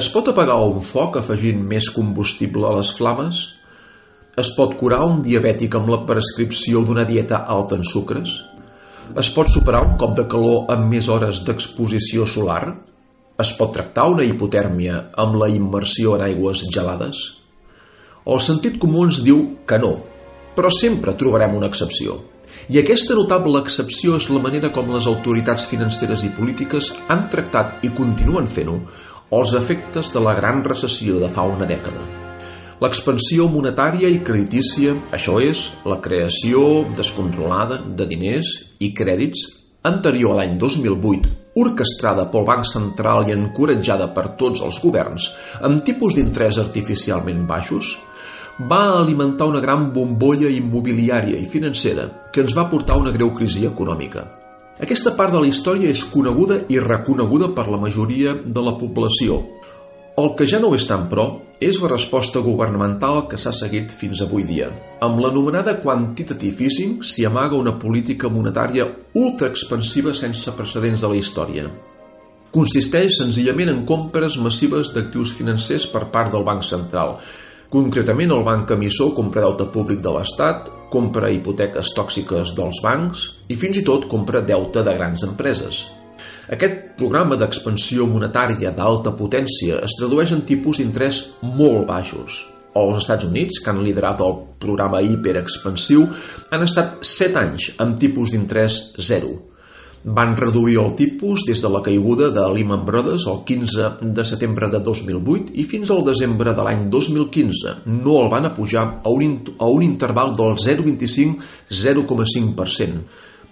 Es pot apagar un foc afegint més combustible a les flames? Es pot curar un diabètic amb la prescripció d'una dieta alta en sucres? Es pot superar un cop de calor amb més hores d'exposició solar? Es pot tractar una hipotèrmia amb la immersió en aigües gelades? El sentit comú ens diu que no, però sempre trobarem una excepció. I aquesta notable excepció és la manera com les autoritats financeres i polítiques han tractat i continuen fent-ho els efectes de la gran recessió de fa una dècada. L'expansió monetària i creditícia, això és, la creació descontrolada de diners i crèdits anterior a l'any 2008, orquestrada pel Banc Central i encoratjada per tots els governs, amb tipus d'interès artificialment baixos, va alimentar una gran bombolla immobiliària i financera que ens va portar a una greu crisi econòmica. Aquesta part de la història és coneguda i reconeguda per la majoria de la població. El que ja no ho és tant, però, és la resposta governamental que s'ha seguit fins avui dia. Amb l'anomenada quantitative easing s'hi amaga una política monetària ultra expansiva sense precedents de la història. Consisteix senzillament en compres massives d'actius financers per part del Banc Central, Concretament, el banc emissor compra deute públic de l'Estat, compra hipoteques tòxiques dels bancs i fins i tot compra deute de grans empreses. Aquest programa d'expansió monetària d'alta potència es tradueix en tipus d'interès molt baixos. Els Estats Units, que han liderat el programa hiperexpansiu, han estat 7 anys amb tipus d'interès zero, van reduir el tipus des de la caiguda de Lehman Brothers el 15 de setembre de 2008 i fins al desembre de l'any 2015. No el van apujar a un, a un interval del 0,25-0,5%.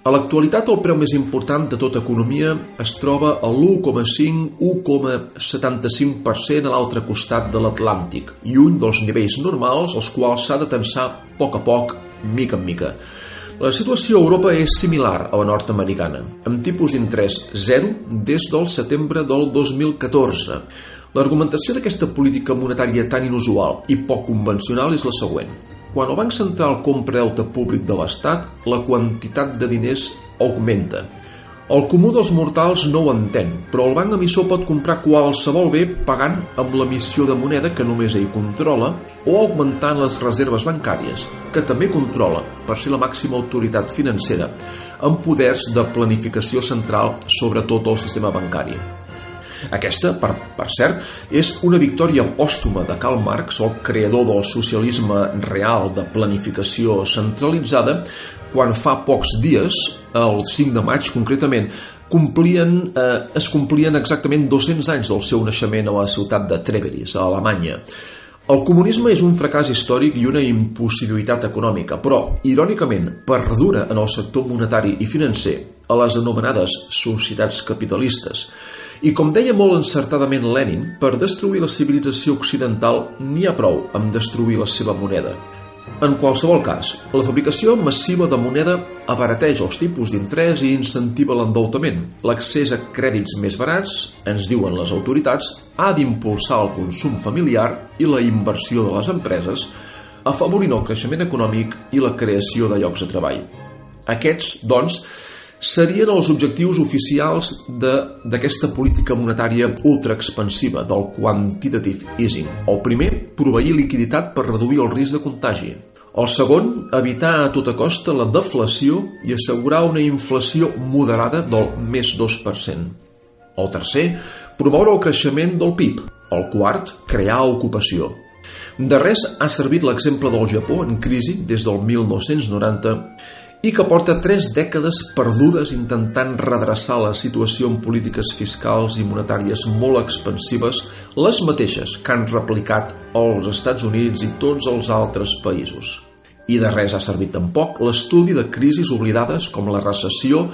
A l'actualitat, el preu més important de tota economia es troba a l'1,5-1,75% a l'altre costat de l'Atlàntic, lluny dels nivells normals als quals s'ha de tensar a poc a poc, mica en mica. La situació a Europa és similar a la nord-americana, amb tipus d'interès zero des del setembre del 2014. L'argumentació d'aquesta política monetària tan inusual i poc convencional és la següent. Quan el Banc Central compra deute públic de l'Estat, la quantitat de diners augmenta, el comú dels mortals no ho entén, però el banc emissor pot comprar qualsevol bé pagant amb l'emissió de moneda que només ell controla o augmentant les reserves bancàries, que també controla, per ser la màxima autoritat financera, amb poders de planificació central sobre tot el sistema bancari. Aquesta, per, per cert, és una victòria pòstuma de Karl Marx, el creador del socialisme real de planificació centralitzada, quan fa pocs dies, el 5 de maig concretament, complien, eh, es complien exactament 200 anys del seu naixement a la ciutat de Treveris, a Alemanya. El comunisme és un fracàs històric i una impossibilitat econòmica, però, irònicament, perdura en el sector monetari i financer a les anomenades societats capitalistes. I com deia molt encertadament Lenin, per destruir la civilització occidental n'hi ha prou amb destruir la seva moneda. En qualsevol cas, la fabricació massiva de moneda abarateix els tipus d'interès i incentiva l'endeutament. L'accés a crèdits més barats, ens diuen les autoritats, ha d'impulsar el consum familiar i la inversió de les empreses, afavorint el creixement econòmic i la creació de llocs de treball. Aquests, doncs, serien els objectius oficials d'aquesta política monetària ultraexpansiva, del quantitative easing. El primer, proveir liquiditat per reduir el risc de contagi. El segon, evitar a tota costa la deflació i assegurar una inflació moderada del més 2%. El tercer, promoure el creixement del PIB. El quart, crear ocupació. De res ha servit l'exemple del Japó en crisi des del 1990 i que porta tres dècades perdudes intentant redreçar la situació en polítiques fiscals i monetàries molt expansives, les mateixes que han replicat els Estats Units i tots els altres països. I de res ha servit tampoc l'estudi de crisis oblidades com la recessió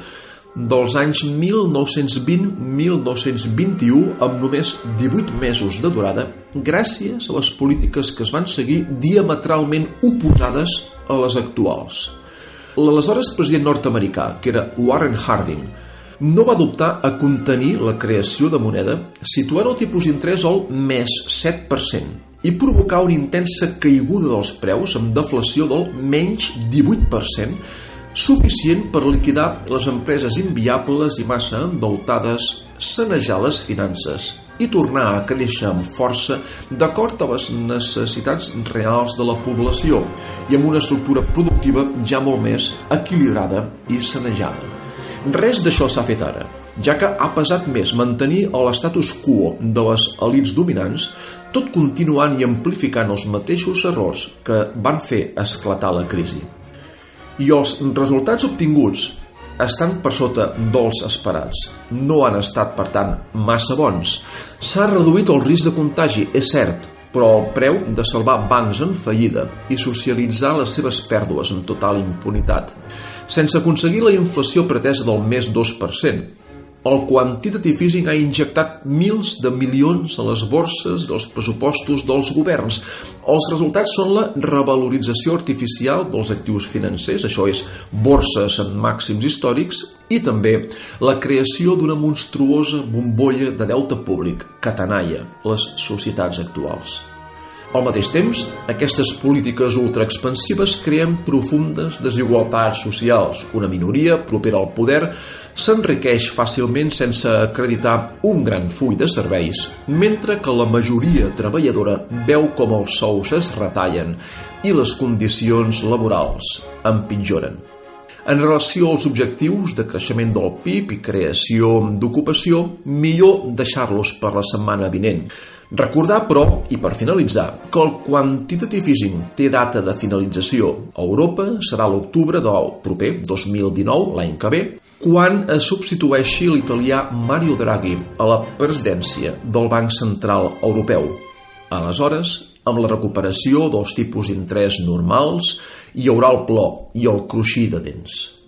dels anys 1920-1921 amb només 18 mesos de durada gràcies a les polítiques que es van seguir diametralment oposades a les actuals. L'aleshores president nord-americà, que era Warren Harding, no va dubtar a contenir la creació de moneda situant el tipus d'interès al més 7% i provocar una intensa caiguda dels preus amb deflació del menys 18% suficient per liquidar les empreses inviables i massa endeutades, sanejar les finances i tornar a créixer amb força d'acord a les necessitats reals de la població i amb una estructura productiva ja molt més equilibrada i sanejada. Res d'això s'ha fet ara, ja que ha pesat més mantenir l'estatus quo de les elites dominants, tot continuant i amplificant els mateixos errors que van fer esclatar la crisi i els resultats obtinguts estan per sota dels esperats. No han estat, per tant, massa bons. S'ha reduït el risc de contagi, és cert, però el preu de salvar bancs en fallida i socialitzar les seves pèrdues en total impunitat, sense aconseguir la inflació pretesa del més 2%, el quantitative easing ha injectat mils de milions a les borses i als pressupostos dels governs. Els resultats són la revalorització artificial dels actius financers, això és, borses en màxims històrics, i també la creació d'una monstruosa bombolla de deute públic tenalla les societats actuals. Al mateix temps, aquestes polítiques ultraexpansives creen profundes desigualtats socials. Una minoria, propera al poder, s'enriqueix fàcilment sense acreditar un gran full de serveis, mentre que la majoria treballadora veu com els sous es retallen i les condicions laborals empitjoren. En relació als objectius de creixement del PIB i creació d'ocupació, millor deixar-los per la setmana vinent. Recordar, però, i per finalitzar, que el quantitative easing té data de finalització a Europa serà l'octubre del proper 2019, l'any que ve, quan es substitueixi l'italià Mario Draghi a la presidència del Banc Central Europeu. Aleshores, amb la recuperació dels tipus d'interès normals, hi haurà el plor i el cruixir de dents.